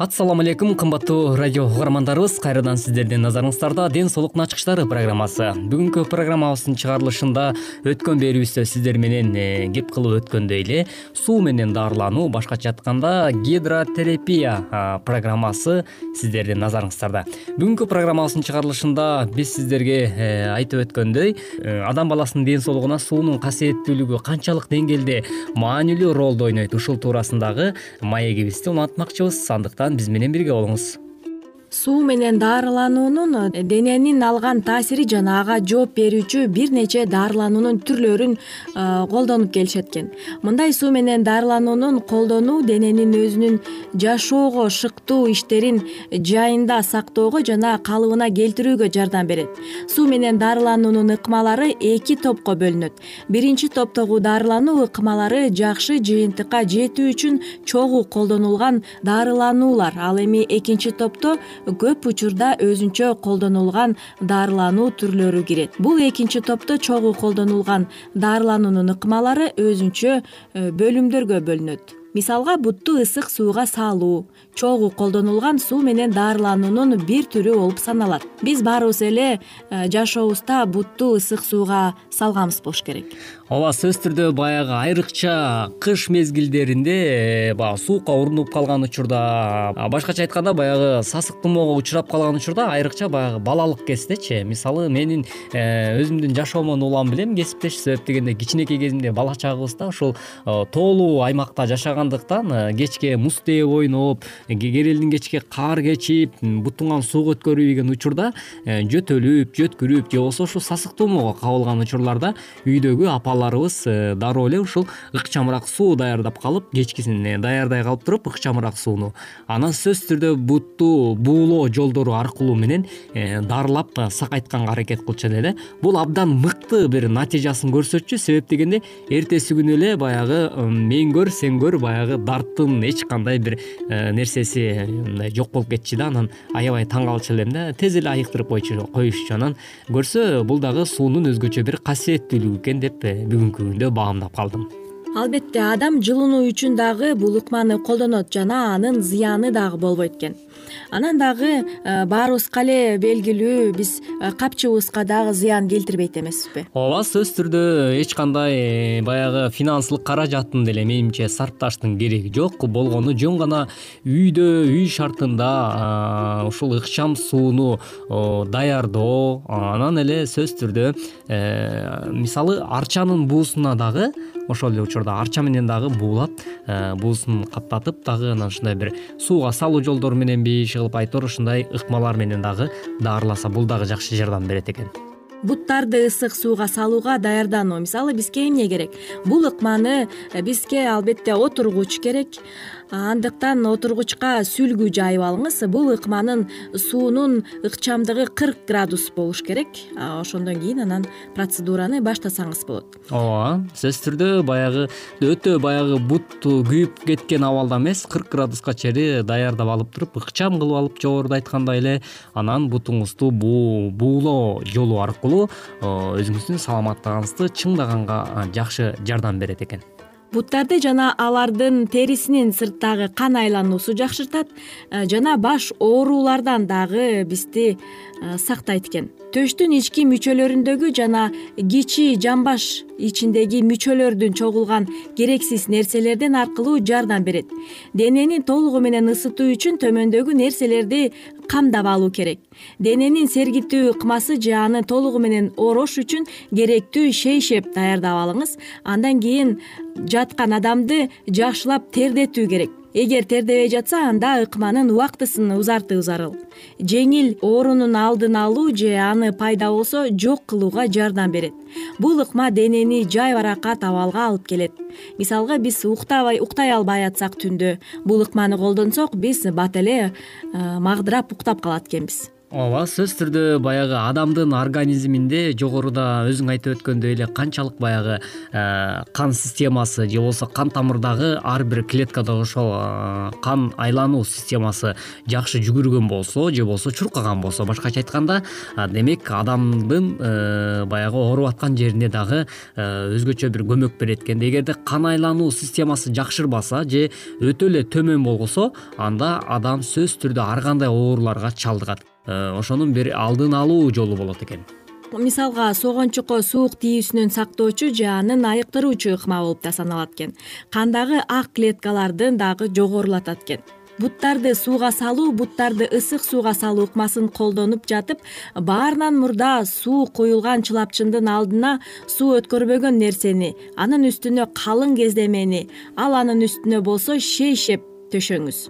ассалому алейкум кымбаттуу радио угармандарыбыз. Кайрадан сиздердин назарыңыздарда ден соолуктун ачкычтары программасы. Бүгүнкү программабыздын чыгарылышында өткөн берүүбүздө сиздер менен э, кеп кылып өткөндөй эле суу менен дарылануу башкача айтканда гидротерапия программасы сиздердин назарыңыздарда. Бүгүнкү программабыздын чыгарылышында биз сиздерге э, айтып өткөндөй э, адам баласынын ден соолугуна суунун касиеттүүлүгү канчалык деңгээлде маанилүү ролду ойнойт ушул туурасындагы маегибизди улантмакчыбыз андыктан биз менен бирге болуңуз суу менен дарылануунун э, дененин алган таасири жана ага жооп берүүчү бир нече дарылануунун түрлөрүн э, колдонуп келишет экен мындай суу менен дарылануунун колдонуу дененин өзүнүн жашоого шыктуу иштерин жайында сактоого жана калыбына келтирүүгө жардам берет. Суу менен дарылануунун ыкмалары эки топко бөлүнөт. Биринчи топтогу дарылануу ыкмалары жакшы жыйынтыкка жетүү үчүн чогуу колдонулган дарылануулар. Ал эми экинчи топто көп учурда өзүнчө колдонулган дарылануу түрлөрү кирет. Бул экинчи топто чогуу колдонулган дарылануунун ыкмалары өзүнчө э, бөлүмдөргө бөлүнөт. Мисалга бутту ысык сууга салуу чогуу колдонулган суу менен дарылануунун бир түрү болуп саналат. Биз баарыбыз эле э, жашообузда бутту ысык сууга салганбыз болуш керек. Ооба сөзсүз түрдө баягы айрыкча кыш мезгилдеринде э, баягы суукка урунуп калган учурда башкача айтканда баягы сасык тумоого учурап калган учурда айрыкча баягы балалык кездечи мисалы менин э, өзүмдүн жашоомон улам билем кесиптеш себеп дегенде кичинекей кезимде бала чагыбызда ушул тоолуу аймакта жашагандыктан кечке муз тээп ойноп керелдин кечке каар кечип бут туңан сууга өткөрүйбөгөн учурда жөтөлүп жөткүрүп же болбосо ушул сасык тумоого кабылган учурларда үйдөгү апалар Э, дароо эле ушул ыкчамыраак суу даярдап калып кечкисин э, даярдай калып туруп ыкчамыраак сууну анан сөзсүз түрдө бутту буулоо жолдору аркылуу менен э, дарылап сакайтканга аракет кылчу да бул абдан мыкты бир натыйжасын көрсөтчү. Себеп дегенде эртеси күнү эле баягы мен көр сен көр баягы дарттын эч кандай бир нерсеси мындай жок болуп кетчү да анан аябай таң калчу элем да тез эле айыктырып коюшчу. Анан көрсө бул дагы суунун өзгөчө бир касиеттүүлүгү экен деп бүгүнкү күндө баамдап калдым албетте адам жылынуу үчүн дагы бул ыкманы колдонот жана анын зыяны дагы болбойт экен анан дагы э, баарыбызга эле белгилүү биз э, капчыгыбызга дагы зыян келтирбейт эмеспизби ооба сөзсүз түрдө эч кандай э, баягы финансылык каражаттын деле менимче сарпташтын кереги жок. Болгону жөн гана үйдө үй шартында ушул ыкчам сууну даярдоо. Анан эле сөзсүз түрдө мисалы арчанын буусуна дагы ошол эле учурда арча менен дагы буулап э, буусун каптатып дагы анан ушундай бир сууга салуу жолдору мененби иши кылып айтор ушундай ыкмалар менен дагы даарыласа бул дагы жакшы жардам берет экен. Буттарды ысык сууга салууга даярдануу. Мисалы бизге эмне керек? Бул ыкманы бизге албетте отургуч керек андыктан отургучка сүлгү жайып алыңыз. Бул ыкманын суунун ыкчамдыгы кырк градус болуш керек. Ошондон кийин анан процедураны баштасаңыз болот. Ооба сөзсүз түрдө баягы өтө баягы бут күйүп кеткен абалда эмес кырк градуска чейин даярдап алып туруп ыкчам кылып алып жогоруда айткандай эле анан бутуңузду буулоо жолу аркылуу өзүңүздүн саламаттыгыңызды чыңдаганга жакшы жардам берет экен буттарды жана алардын терисинин сырттагы кан айлануусу жакшыртат э, жана баш оорулардан дагы бизди сактайт экен. Төштүн ички мүчөлөрүндөгү жана кичи жамбаш ичиндеги мүчөлөрдүн чогулган керексиз нерселерден аркылуу жардам берет. Денени толугу менен ысытуу үчүн төмөндөгү нерселерди камдап алуу керек. Дененин сергитүү ыкмасы же аны толугу менен орош үчүн керектүү шейшеп даярдап алыңыз. Андан кийин жаткан адамды жакшылап тердетүү керек эгер тердебей жатса анда ыкманын убактысын узартуу зарыл жеңил оорунун алдын алуу же аны пайда болсо жок кылууга жардам берет. Бул ыкма денени жай баракат абалга алып келет. Мисалга биз уктабай уктай албай атсак түндө. Бул ыкманы колдонсок биз бат эле э, магдырап уктап калат экенбиз ооба сөзсүз түрдө баягы адамдын организминде жогоруда өзүң айтып өткөндөй эле канчалык баягы э, кан системасы же болбосо кан тамырдагы ар бир клеткада ошол э, кан айлануу системасы жакшы жүгүргөн болсо же болбосо чуркаган болсо. Башкача айтканда демек адамдын э, баягы ооруп аткан жерине дагы өзгөчө бир көмөк берет экен эгерде кан айлануу системасы жакшырбаса же өтө эле төмөн болгосо анда адам сөзсүз түрдө ар кандай ооруларга чалдыгат ошонун бир алдын алуу жолу болот экен. Мисалга согончукко суук тийүүсүнөн сактоочу же анын айыктыруучу ыкма болуп да саналат экен. Кандагы ак клеткалардын дагы жогорулатат экен. Буттарды сууга салуу буттарды ысык сууга салуу ыкмасын колдонуп жатып баарынан мурда суу куюлган чылапчындын алдына суу өткөрбөгөн нерсени анын үстүнө калың кездемени ал анын үстүнө болсо шейшеп төшөңүз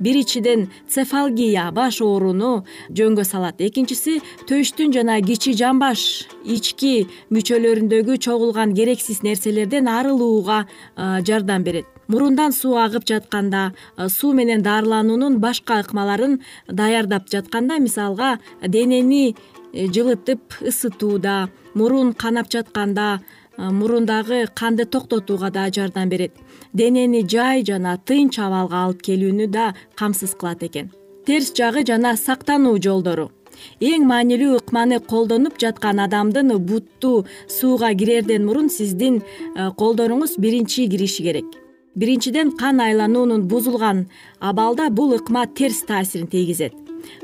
биринчиден цефалгия баш ооруну жөнгө салат. Экинчиси төштүн жана кичи жамбаш ички мүчөлөрүндөгү чогулган керексиз нерселерден арылууга жардам берет. Мурундан суу агып жатканда суу менен дарылануунун башка ыкмаларын даярдап жатканда мисалга денени э, жылытып ысытууда мурун канап жатканда мурундагы канды токтотууга да жардам берет денени жай жана тынч абалга алып келүүнү да камсыз кылат экен. Терс жагы жана сактануу жолдору. Эң маанилүү ыкманы колдонуп жаткан адамдын бутту сууга кирерден мурун сиздин колдоруңуз биринчи кириши керек. Биринчиден кан айлануунун бузулган абалда бул ыкма терс таасирин тийгизет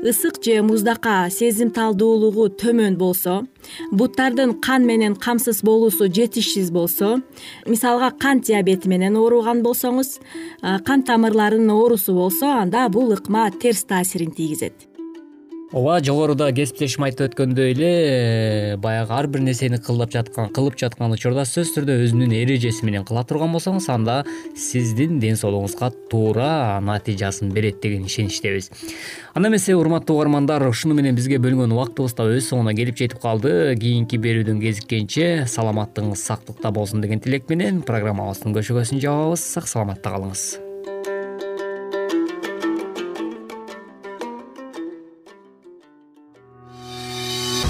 ысык же муздака сезимталдуулугу төмөн болсо буттардын кан менен камсыз болуусу жетишсиз болсо мисалга кант диабети менен ооруган болсоңуз кан тамырларынын оорусу болсо анда бул ыкма терс таасирин тийгизет ооба жогоруда кесиптешим айтып өткөндөй эле э, баягы ар бир нерсени кылып жаткан кылып жаткан учурда сөзсүз түрдө өзүнүн эрежеси менен кыла турган болсоңуз анда сиздин ден соолугуңузга туура натыйжасын берет деген ишеничтебиз. Анда эмесе урматтуу угармандар ушуну менен бизге бөлүнгөн убактыбыз да өз соңуна келип жетип калды. Кийинки берүүдөн кезиккенче саламаттыгыңыз сактыкта болсун деген тилек менен программабыздын көшөгөсүн жабабыз сак саламатта калыңыз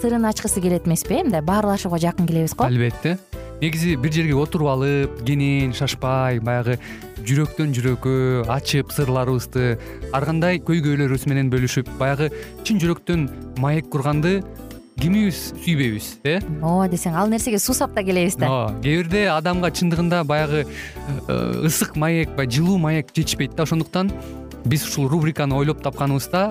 сырын ачкысы келет эмеспи э мындай баарлашууга жакын келебиз го. Албетте. Негизи бир жерге отуруп алып кенен шашпай баягы жүрөктөн жүрөккө ачып сырларыбызды ар кандай көйгөйлөрүбүз менен бөлүшүп баягы чын жүрөктөн маек курганды кимибиз сүйбөйбүз э? Ооба десең ал нерсеге суусап да келебиз да. Ооба кээ бирде адамга чындыгында баягы э, ысык маек баягы жылуу маек жетишпейт да. Ошондуктан биз ушул рубриканы ойлоп тапканыбызда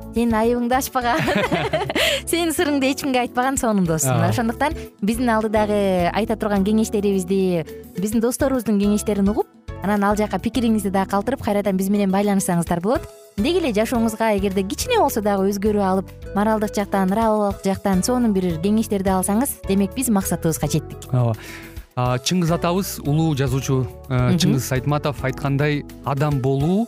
сенин айыбыңды ачпаган сенин сырыңды эч кимге айтпаган сонун дос ошондуктан биздин алдыдагы айта турган кеңештерибизди биздин досторубуздун кеңештерин угуп анан ал жака пикириңизди дагы калтырып кайрадан биз менен байланышсаңыздар болот. Деги эле жашооңузга эгерде кичине болсо дагы өзгөрүү алып моралдык жактан нравовалык жактан сонун бир кеңештерди алсаңыз демек биз максатыбызга жеттик. Ооба. Чыңгыз атабыз улуу жазуучу э, чыңгыз айтматов айткандай адам болуу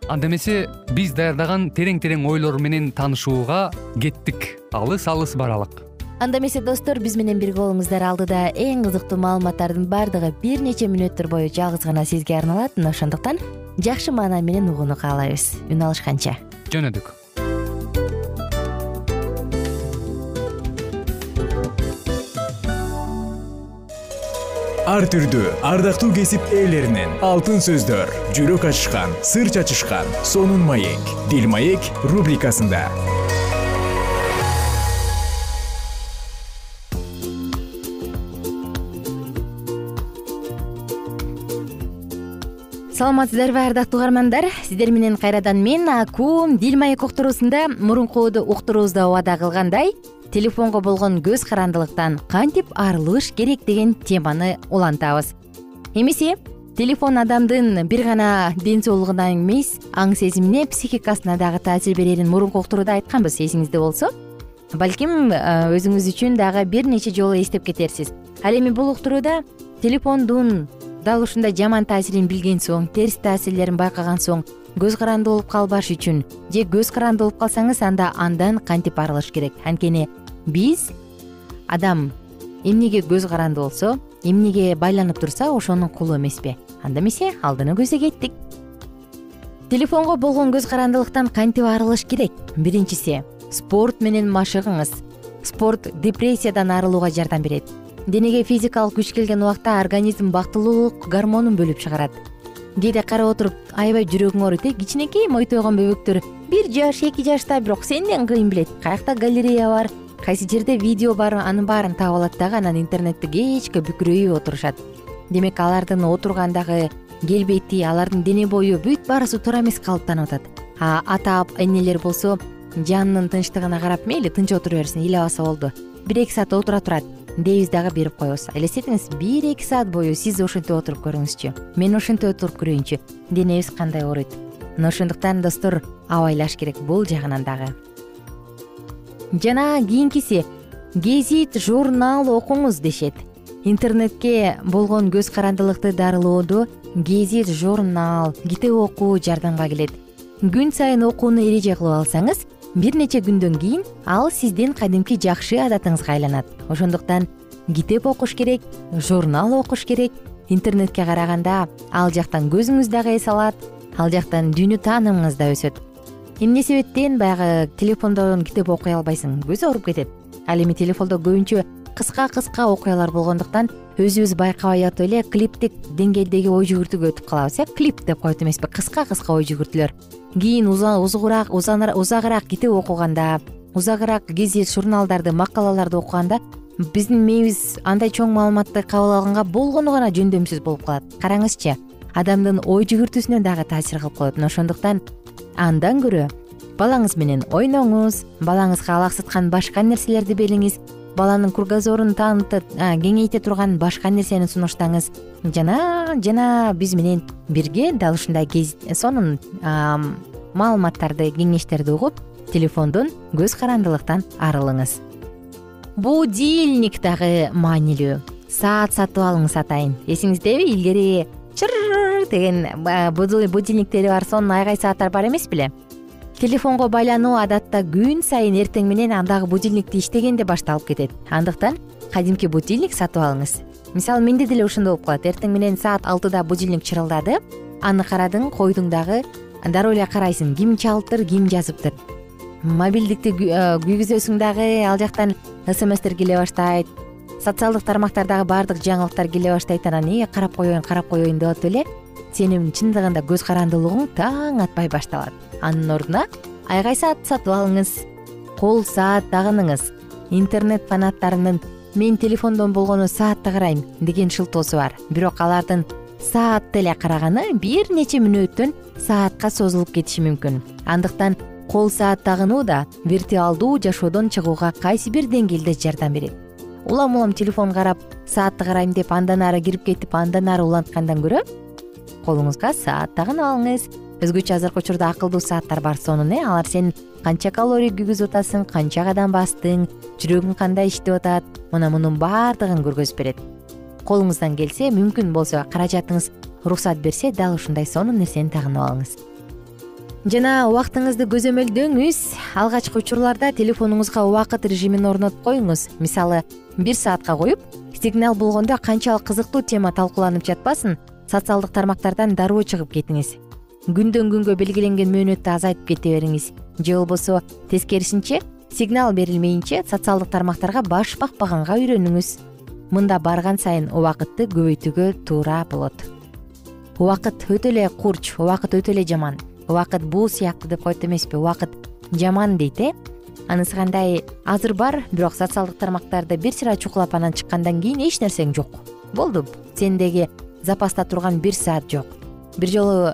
анда эмесе биз даярдаган терең терең ойлор менен таанышууга кеттик. Алыс алыс баралык. Анда эмесе достор биз менен бирге болуңуздар. Алдыда эң кызыктуу маалыматтардын баардыгы бир нече мүнөттөр бою жалгыз гана сизге арналат. Мына ошондуктан жакшы маанай менен угууну каалайбыз үн алышканча. Жөнөдүк ар түрдүү ардактуу кесип ээлеринен. Алтын сөздөр жүрөк ачышкан сыр чачышкан сонун маек. Дил маек рубрикасында. Саламатсыздарбы ардактуу угармандар. Сиздер менен кайрадан мен аку дил маек уктуруусунда мурунку уктуруубузда убада кылгандай телефонго болгон көз карандылыктан кантип арылыш керек деген теманы улантабыз. Эмесе телефон адамдын бир гана ден соолугуна эмес аң сезимине психикасына дагы таасир берерин мурунку уктурууда айтканбыз эсиңизде болсо. Балким өзүңүз үчүн дагы бир нече жолу эстеп кетерсиз. Ал эми бул уктурууда телефондун дал ушундай жаман таасирин билген соң терс таасирлерин байкаган соң көз каранды болуп калбаш үчүн же көз каранды болуп калсаңыз анда андан кантип арылыш керек. Анткени биз адам эмнеге көз каранды болсо эмнеге байланып турса ошонун кулу эмеспи анда эмесе алдыны көздөй кеттик. Телефонго болгон көз карандылыктан кантип арылыш керек? Биринчиси спорт менен машыгыңыз. Спорт депрессиядан арылууга жардам берет. Денеге физикалык күч келген убакта организм бактылуулук гормонун бөлүп чыгарат. Кээде карап отуруп аябай жүрөгүң ооруйт э кичинекей мойтойгон бөбөктөр бир жаш эки жашта бирок сенден кыйын билет каякта галерея бар кайсы жерде видео бар анын баарын таап алат дагы анан интернетте кечке бүкүрөйүп отурушат. Демек алардын отургандагы келбети алардын дене бою бүт баарысы туура эмес калыптанып атат. А ата энелер болсо жанынын тынчтыгына карап мейли тынч отура берсин ыйлабаса болду. Бир эки саат отура турат дебиз дагы берип коебуз. Элестетиңиз бир эки саат бою сиз ошентип отуруп көрүңүзчү. Мен ошентип отуруп көрөйүнчү. Денебиз кандай ооруйт. Мына ошондуктан достор абайлаш керек бул жагынан дагы жана кийинкиси гезит журнал окуңуз дешет. Интернетке болгон көз карандылыкты дарылоодо гезит журнал китеп окуу жардамга келет. Күн сайын окууну эреже кылып алсаңыз бир нече күндөн кийин ал сиздин кадимки жакшы адатыңызга айланат. Ошондуктан китеп окуш керек журнал окуш керек. Интернетке караганда ал жактан көзүңүз дагы эс алат ал жактан дүйнө таанымыңыз да өсөт эмне себептен баягы телефондон китеп окуй албайсың? Көз ооруп кетет. Ал эми телефондо көбүнчө кыска кыска окуялар болгондуктан өзүбүз байкабай атып эле клиптик деңгээлдеги ой жүгүртүүгө өтүп калабыз э клип деп коет эмеспи. Кыска кыска ой жүгүртүүлөр. Кийин узугураак узагыраак китеп окуганда узагыраак гезит журналдарды макалаларды окуганда биздин мээбиз андай чоң маалыматты кабыл алганга болгону гана жөндөмсүз болуп калат. Караңызчы адамдын ой жүгүртүүсүнө дагы таасир кылып коет. Мына ошондуктан андан көрө балаңыз менен ойноңуз балаңызга алаксыткан башка нерселерди бериңиз баланын кругозорун таанытып кеңейте турган башка нерсени сунуштаңыз. Жана жана биз менен бирге дал ушундай сонун маалыматтарды кеңештерди угуп телефондон көз карандылыктан арылыңыз. Будильник дагы маанилүү. Саат сатып алыңыз атайын. Эсиңиздеби илгери чыр деген будильниктери бар сонун айгай сааттар бар эмес беле? Телефонго байлануу адатта күн сайын эртең менен андагы будильникти иштегенде башталып кетет. Андыктан кадимки будильник сатып алыңыз. Мисалы менде деле ошондой болуп калат. Эртең менен саат алтыда будильник чырылдады. Аны карадың койдуң дагы. Дароо эле карайсың ким чалыптыр ким жазыптыр. Мобилдикти күйгүзөсүң дагы ал жактан смстер келе баштайт социалдык тармактардагы баардык жаңылыктар келе баштайт анан э карап коеюн карап коеюн деп атып эле сенин чындыгында көз карандылыгың таң атпай башталат. Анын ордуна айгай саат сатып алыңыз кол саат тагыныңыз. Интернет фанаттарынын мен телефондон болгону саатты карайм деген шылтоосу бар. Бирок алардын саатты эле караганы бир нече мүнөттөн саатка созулуп кетиши мүмкүн. Андыктан кол саат тагынуу да виртуалдуу жашоодон чыгууга кайсы бир деңгээлде жардам берет улам улам телефон карап саатты карайм деп андан ары кирип кетип андан ары уланткандан көрө колуңузга саат тагынып алыңыз. Өзгөчө азыркы учурда акылдуу сааттар бар. Сонун э алар сен канча калорий күйгүзүп атасың канча кадам бастың жүрөгүң кандай иштеп атат мына мунун баардыгын көргөзүп берет. Колуңуздан келсе мүмкүн болсо каражатыңыз уруксат берсе дал ушундай сонун нерсени тагынып алыңыз жана убактыңызды көзөмөлдөңүз. Алгачкы учурларда телефонуңузга убакыт режимин орнотуп коюңуз. Мисалы бир саатка коюп сигнал болгондо канчалык кызыктуу тема талкууланып жатпасын социалдык тармактардан дароо чыгып кетиңиз. Күндөн күнгө белгиленген мөөнөттү азайтып кете бериңиз. Же болбосо тескерисинче сигнал берилмейинче социалдык тармактарга баш бакпаганга үйрөнүңүз. Мында барган сайын убакытты көбөйтүүгө туура болот. Убакыт өтө эле курч убакыт өтө эле жаман убакыт буу сыяктуу деп коет эмеспи убакыт жаман дейт э? Анысы кандай азыр бар бирок социалдык тармактарды бир сыйра чукулап анан чыккандан кийин эч нерсең жок. Болду. Сендеги запаста турган бир саат жок. Бир жолу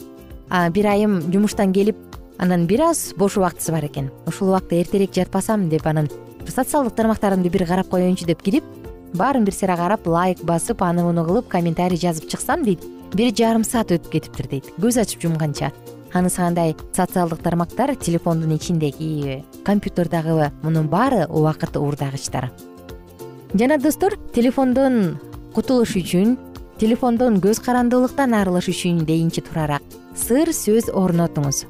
бир айым жумуштан келип анан бир аз бош убактысы бар экен. Ушул убакта эртерээк жатпасам деп анан социалдык тармактарымды бир карап коеюнчу деп кирип баарын бир сыйра карап лайк басып аны муну кылып комментарий жазып чыксам дейт бир жарым саат өтүп кетиптир дейт. Көз ачып жумганча анысы кандай социалдык тармактар телефондун ичиндеги компьютердагы мунун баары убакыт уурдагычтар. Жана достор телефондон кутулуш үчүн телефондон көз карандылыктан арылыш үчүн дейинчи туурараак сыр сөз орнотуңуз.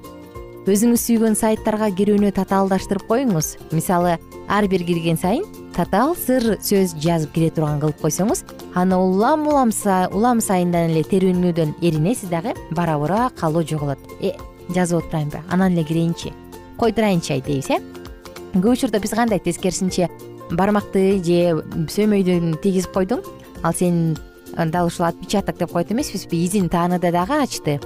Өзүңүз сүйгөн сайттарга кирүүнү татаалдаштырып коюңуз. Мисалы ар бир кирген сайын татаал сыр сөз жазып кире турган кылып койсоңуз аны улам улам улам сайындан эле терүүнүүдөн эринесиз дагы бара бара калуу жоголот э жазып отурайынбы анан эле кирейинчи. Койдурайынчы ай дейбиз э. Көп учурда биз кандай тескерисинче бармакты же сөөмөйдөн тийгизип койдуң? Ал сенин дал ушул отпечаток деп коет эмеспизби изин тааныды дагы ачты.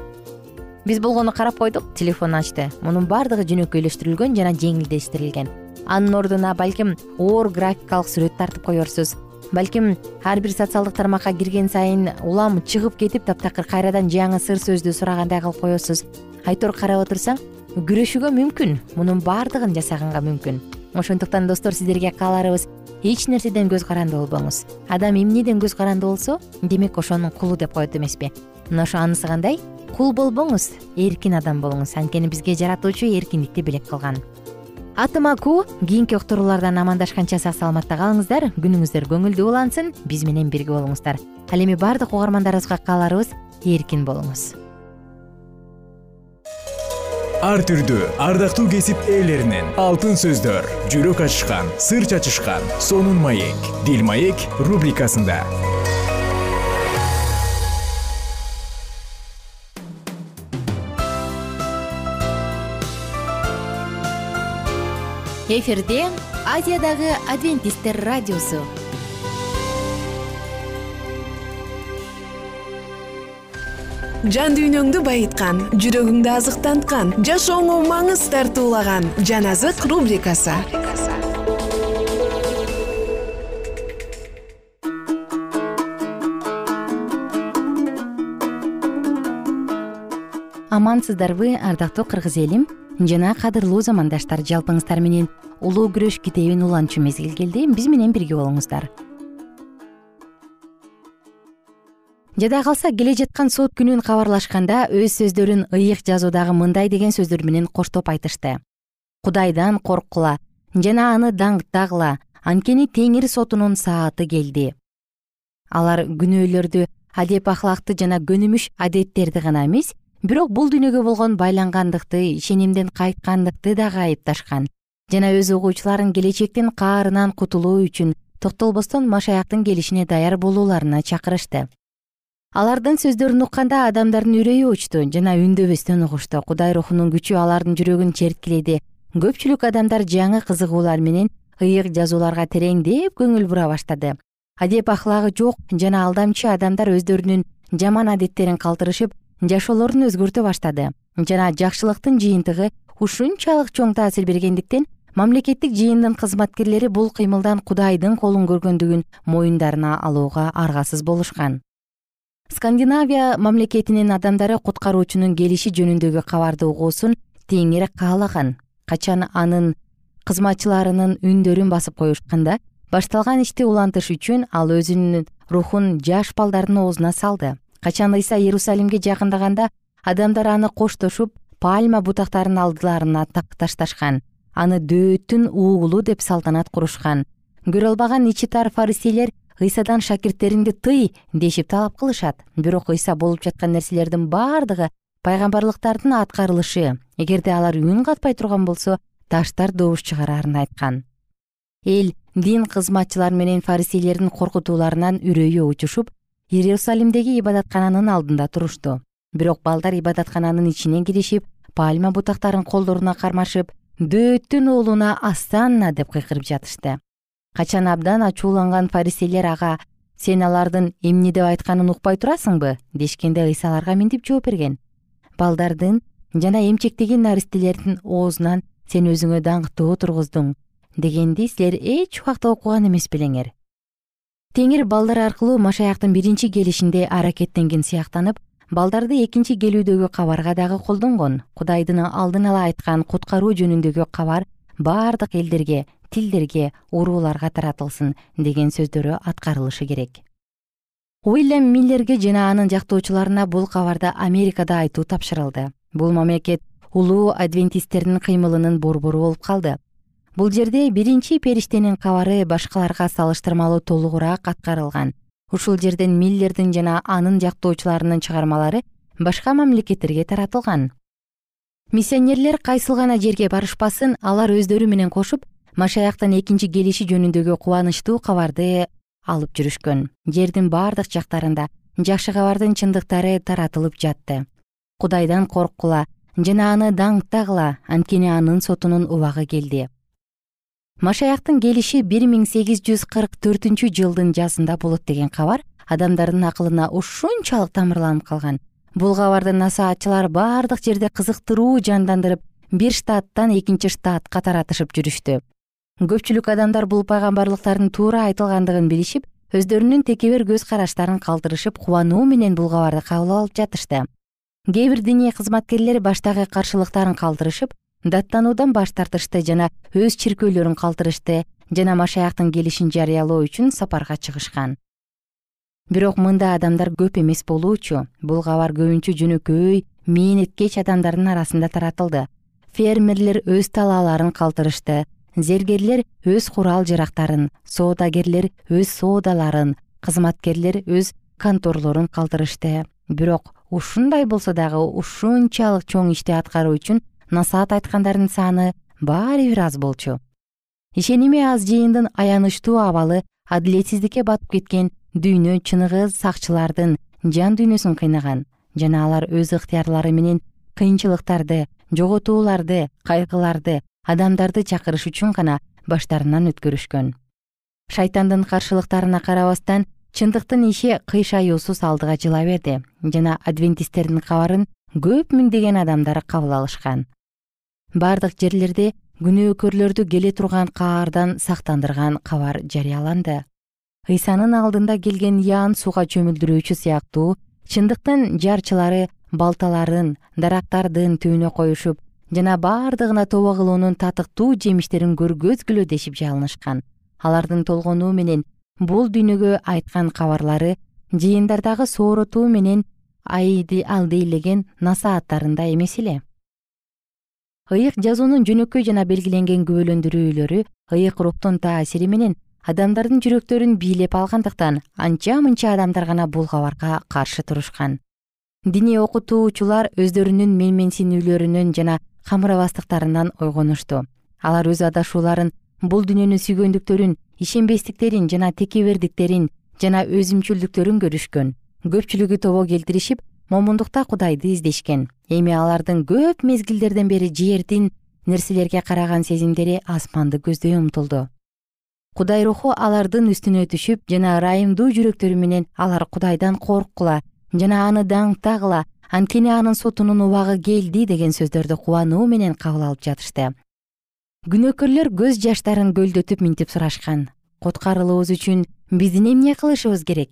Биз болгону карап койдук телефон ачты. Мунун баардыгы жөнөкөйлөштүрүлгөн жана жеңилдештирилген анын ордуна балким оор графикалык сүрөт тартып коерсуз балким ар бир социалдык тармакка кирген сайын улам чыгып кетип таптакыр кайрадан жаңы сыр сөздү сурагандай кылып коесуз айтор карап отурсаң күрөшүүгө мүмкүн мунун баардыгын жасаганга мүмкүн. Ошондуктан достор сиздерге кааларыбыз эч нерседен көз каранды болбоңуз. Адам эмнеден көз каранды болсо демек ошонун кулу деп коет эмеспи. Мына ошо анысы кандай? Кул болбоңуз эркин адам болуңуз. Анткени бизге жаратуучу эркиндикти белек кылган атым аку кийинки уктуруулардан амандашканча сак саламатта калыңыздар күнүңүздөр көңүлдүү улансын. Биз менен бирге болуңуздар. Ал эми баардык угармандарыбызга кааларыбыз эркин болуңуз. Ар түрдүү ардактуу кесип ээлеринен алтын сөздөр жүрөк ачышкан сыр чачышкан сонун маек дил маек рубрикасында эфирде азиядагы адвентисттер радиосу. Жан дүйнөңдү байыткан жүрөгүңдү азыктанткан жашооңо маңыз тартуулаган жан азык рубрикасы. Амансыздарбы ардактуу кыргыз элим жана кадырлуу замандаштар жалпыңыздар менен улуу күрөш китебин улантчу мезгил келди. Биз менен бирге болуңуздар. Жада калса келе жаткан сот күнүн кабарлашканда өз сөздөрүн ыйык жазуудагы мындай деген сөздөр менен коштоп айтышты. Кудайдан корккула жана аны даңктагыла анткени теңир сотунун сааты келди алар күнөөлөрдү адеп ахлакты жана көнүмүш адеттерди гана эмес бирок бул дүйнөгө болгон байлангандыкты ишенимден кайткандыкты дагы айыпташкан. Жана өз угуучуларын келечектин каарынан кутулуу үчүн токтолбостон машаяктын келишине даяр болууларына чакырышты. Алардын сөздөрүн укканда адамдардын үрөйү учту жана үндөбөстөн угушту. Кудай рухунун күчү алардын жүрөгүн черткиледи көпчүлүк адамдар жаңы кызыгуулар менен ыйык жазууларга тереңдеп көңүл бура баштады. Адеп ахлагы жок жана алдамчы адамдар өздөрүнүн жаман адеттерин калтырышып жашоолорун өзгөртө баштады. Жана жакшылыктын жыйынтыгы ушунчалык чоң таасир бергендиктен мамлекеттик жыйындын кызматкерлери бул кыймылдан кудайдын колун көргөндүгүн моюндарына алууга аргасыз болушкан. Скандинавия мамлекетинин адамдары куткаруучунун келиши жөнүндөгү кабарды угуусун теңир каалаган. Качан анын кызматчыларынын үндөрүн басып коюшканда башталган ишти улантыш үчүн ал өзүнүн рухун жаш балдардын оозуна салды качан ыйса иерусалимге жакындаганда адамдар аны коштошуп пальма бутактарынын алдыларына ташташкан. Аны дөөттүн уулу деп салтанат курушкан. Көрө албаган ичи тар фаристейлер ыйсадан шакирттериңди тый дешип талап кылышат. Бирок ыйса болуп жаткан нерселердин баардыгы пайгамбарлыктардын аткарылышы. Эгерде алар үн катпай турган болсо таштар добуш чыгарарын айткан. Эл дин кызматчылар менен фаристейлердин коркутууларынан үрөйү учушуп иерусалимдеги ибадаткананын алдында турушту бирок балдар ибадаткананын ичине киришип пальма бутактарын колдоруна кармашып дөөттүн уулуна астанна деп кыйкырып жатышты. Качан абдан ачууланган фаристейлер ага сен алардын эмне деп айтканын укпай турасыңбы? дешкенде ыйса аларга мынтип жооп берген. Балдардын жана эмчектеген наристелердин оозунан сен өзүңө даңктуу тургуздуң дегенди силер эч убакта окуган эмес белеңер теңир балдар аркылуу машаяктын биринчи келишинде аракеттенген сыяктанып балдарды экинчи келүүдөгү кабарга дагы колдонгон. Кудайдын алдын ала айткан куткаруу жөнүндөгү кабар баардык элдерге тилдерге урууларга таратылсын деген сөздөрү аткарылышы керек. Уильям миллерге жана анын жактоочуларына бул кабарды америкада айтуу тапшырылды. Бул мамлекет улуу адвентисттердин кыймылынын борбору болуп калды бул жерде биринчи периштенин кабары башкаларга салыштырмалуу толугураак аткарылган. Ушул жерден миллердин жана анын жактоочуларынын чыгармалары башка мамлекеттерге таратылган. Миссионерлер кайсыл гана жерге барышпасын алар өздөрү менен кошуп машаяктын экинчи келиши жөнүндөгү кубанычтуу кабарды алып жүрүшкөн. Жердин бардык жактарында жакшы кабардын чындыктары таратылып жатты. Кудайдан корккула жана аны даңктагыла анткени анын сотунун убагы келди машаяктын келиши бир миң сегиз жүз кырк төртүнчү жылдын жазында болот деген кабар адамдардын акылына ушунчалык тамырланып калган. Бул кабарды насаатчылар баардык жерде кызыктыруу жандандырып бир штаттан экинчи штатка таратышып жүрүштү. Көпчүлүк адамдар бул пайгамбарлыктардын туура айтылгандыгын билишип өздөрүнүн текебер көз караштарын калтырышып кубануу менен бул кабарды кабыл алып жатышты. Кээ бир диний кызматкерлер баштагы каршылыктарын калтырышып даттануудан баш тартышты жана өз чиркөөлөрүн калтырышты жана машаяктын келишин жарыялоо үчүн сапарга чыгышкан. Бирок мындай адамдар көп эмес болуучу. Бул кабар көбүнчө жөнөкөй мээнеткеч адамдардын арасында таратылды. Фермерлер өз талааларын калтырышты зергерлер өз курал жарактарын соодагерлер өз соодаларын кызматкерлер өз конторлорун калтырышты. Бирок ушундай болсо дагы ушунчалык чоң ишти аткаруу үчүн насаат айткандардын саны баары бир аз болчу. Ишеними аз жыйындын аянычтуу абалы адилетсиздикке батып кеткен дүйнө чыныгы сакчылардын жан дүйнөсүн кыйнаган. Жана алар өз ыктыярлары менен кыйынчылыктарды жоготууларды кайгыларды адамдарды чакырыш үчүн гана баштарынан өткөрүшкөн. Шайтандын каршылыктарына карабастан чындыктын иши кыйшаюусуз алдыга жыла берди жана адвентисттердин кабарын көп миңдеген адамдар кабыл алышкан бардык жерлерде күнөөкөрлөрдү келе турган каардан сактандырган кабар жарыяланды. Ыйсанын алдында келген яан сууга чөмүлдүрүүчү сыяктуу чындыктын жарчылары балталарын дарактардын түбүнө коюшуп жана бардыгына тобо кылуунун татыктуу жемиштерин көргөзгүлө дешип жалынышкан. Алардын толгонуу менен бул дүйнөгө айткан кабарлары жыйындардагы сооротуу менен алдейлеген насааттарында эмес эле ыйык жазуунун жөнөкөй жана белгиленген күбөлөндүрүүлөрү ыйык рухтун таасири менен адамдардын жүрөктөрүн бийлеп алгандыктан анча мынча адамдар гана бул кабарга каршы турушкан диний окутуучулар өздөрүнүн менменсинүүлөрүнөн жана камырабастыктарынан ойгонушту алар өз адашууларын бул дүйнөнү сүйгөндүктөрүн ишенбестиктерин жана текебердиктерин жана өзүмчүлдүктөрүн көрүшкөн көпчүлүгү тобо келтиришип момундукта кудайды издешкен. Эми алардын көп мезгилдерден бери жердин нерселерге караган сезимдери асманды көздөй умтулду. Кудай руху алардын үстүнө түшүп жана ырайымдуу жүрөктөрү менен алар кудайдан корккула жана аны даңктагыла анткени анын сотунун убагы келди деген сөздөрдү кубануу менен кабыл алып жатышты. Күнөөкөрлөр көз жаштарын көлдөтүп минтип сурашкан. Куткарылуубуз үчүн биздин эмне кылышыбыз керек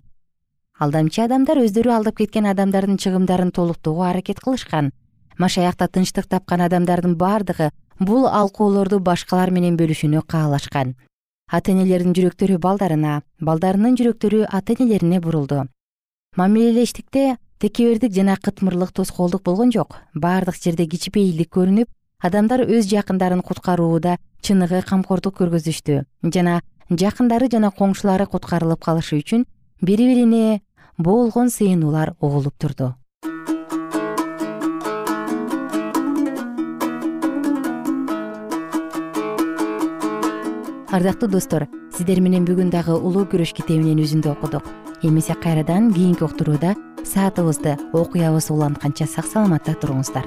алдамчы адамдар өздөрү алдап кеткен адамдардын чыгымдарын толуктоого аракет кылышкан. Машаякта тынчтык тапкан адамдардын бардыгы бул алкоолорду башкалар менен бөлүшүүнү каалашкан. Ата энелердин жүрөктөрү балдарына балдарынын жүрөктөрү ата энелерине бурулду. Мамилелештикте текебердик жана кытмырлык тоскоолдук болгон жок. Бардык жерде кичипейилдик көрүнүп адамдар өз жакындарын куткарууда чыныгы камкордук көргөзүштү жана жакындары жана коңшулары куткарылып калышы үчүн бири бирине болгон сыйынуулар угулуп турду. Ардактуу достор сиздер менен бүгүн дагы улуу күрөш китебинен үзүндү окудук. Эмесе кайрадан кийинки уктурууда саатыбызды окуябыз улантканча сак саламатта туруңуздар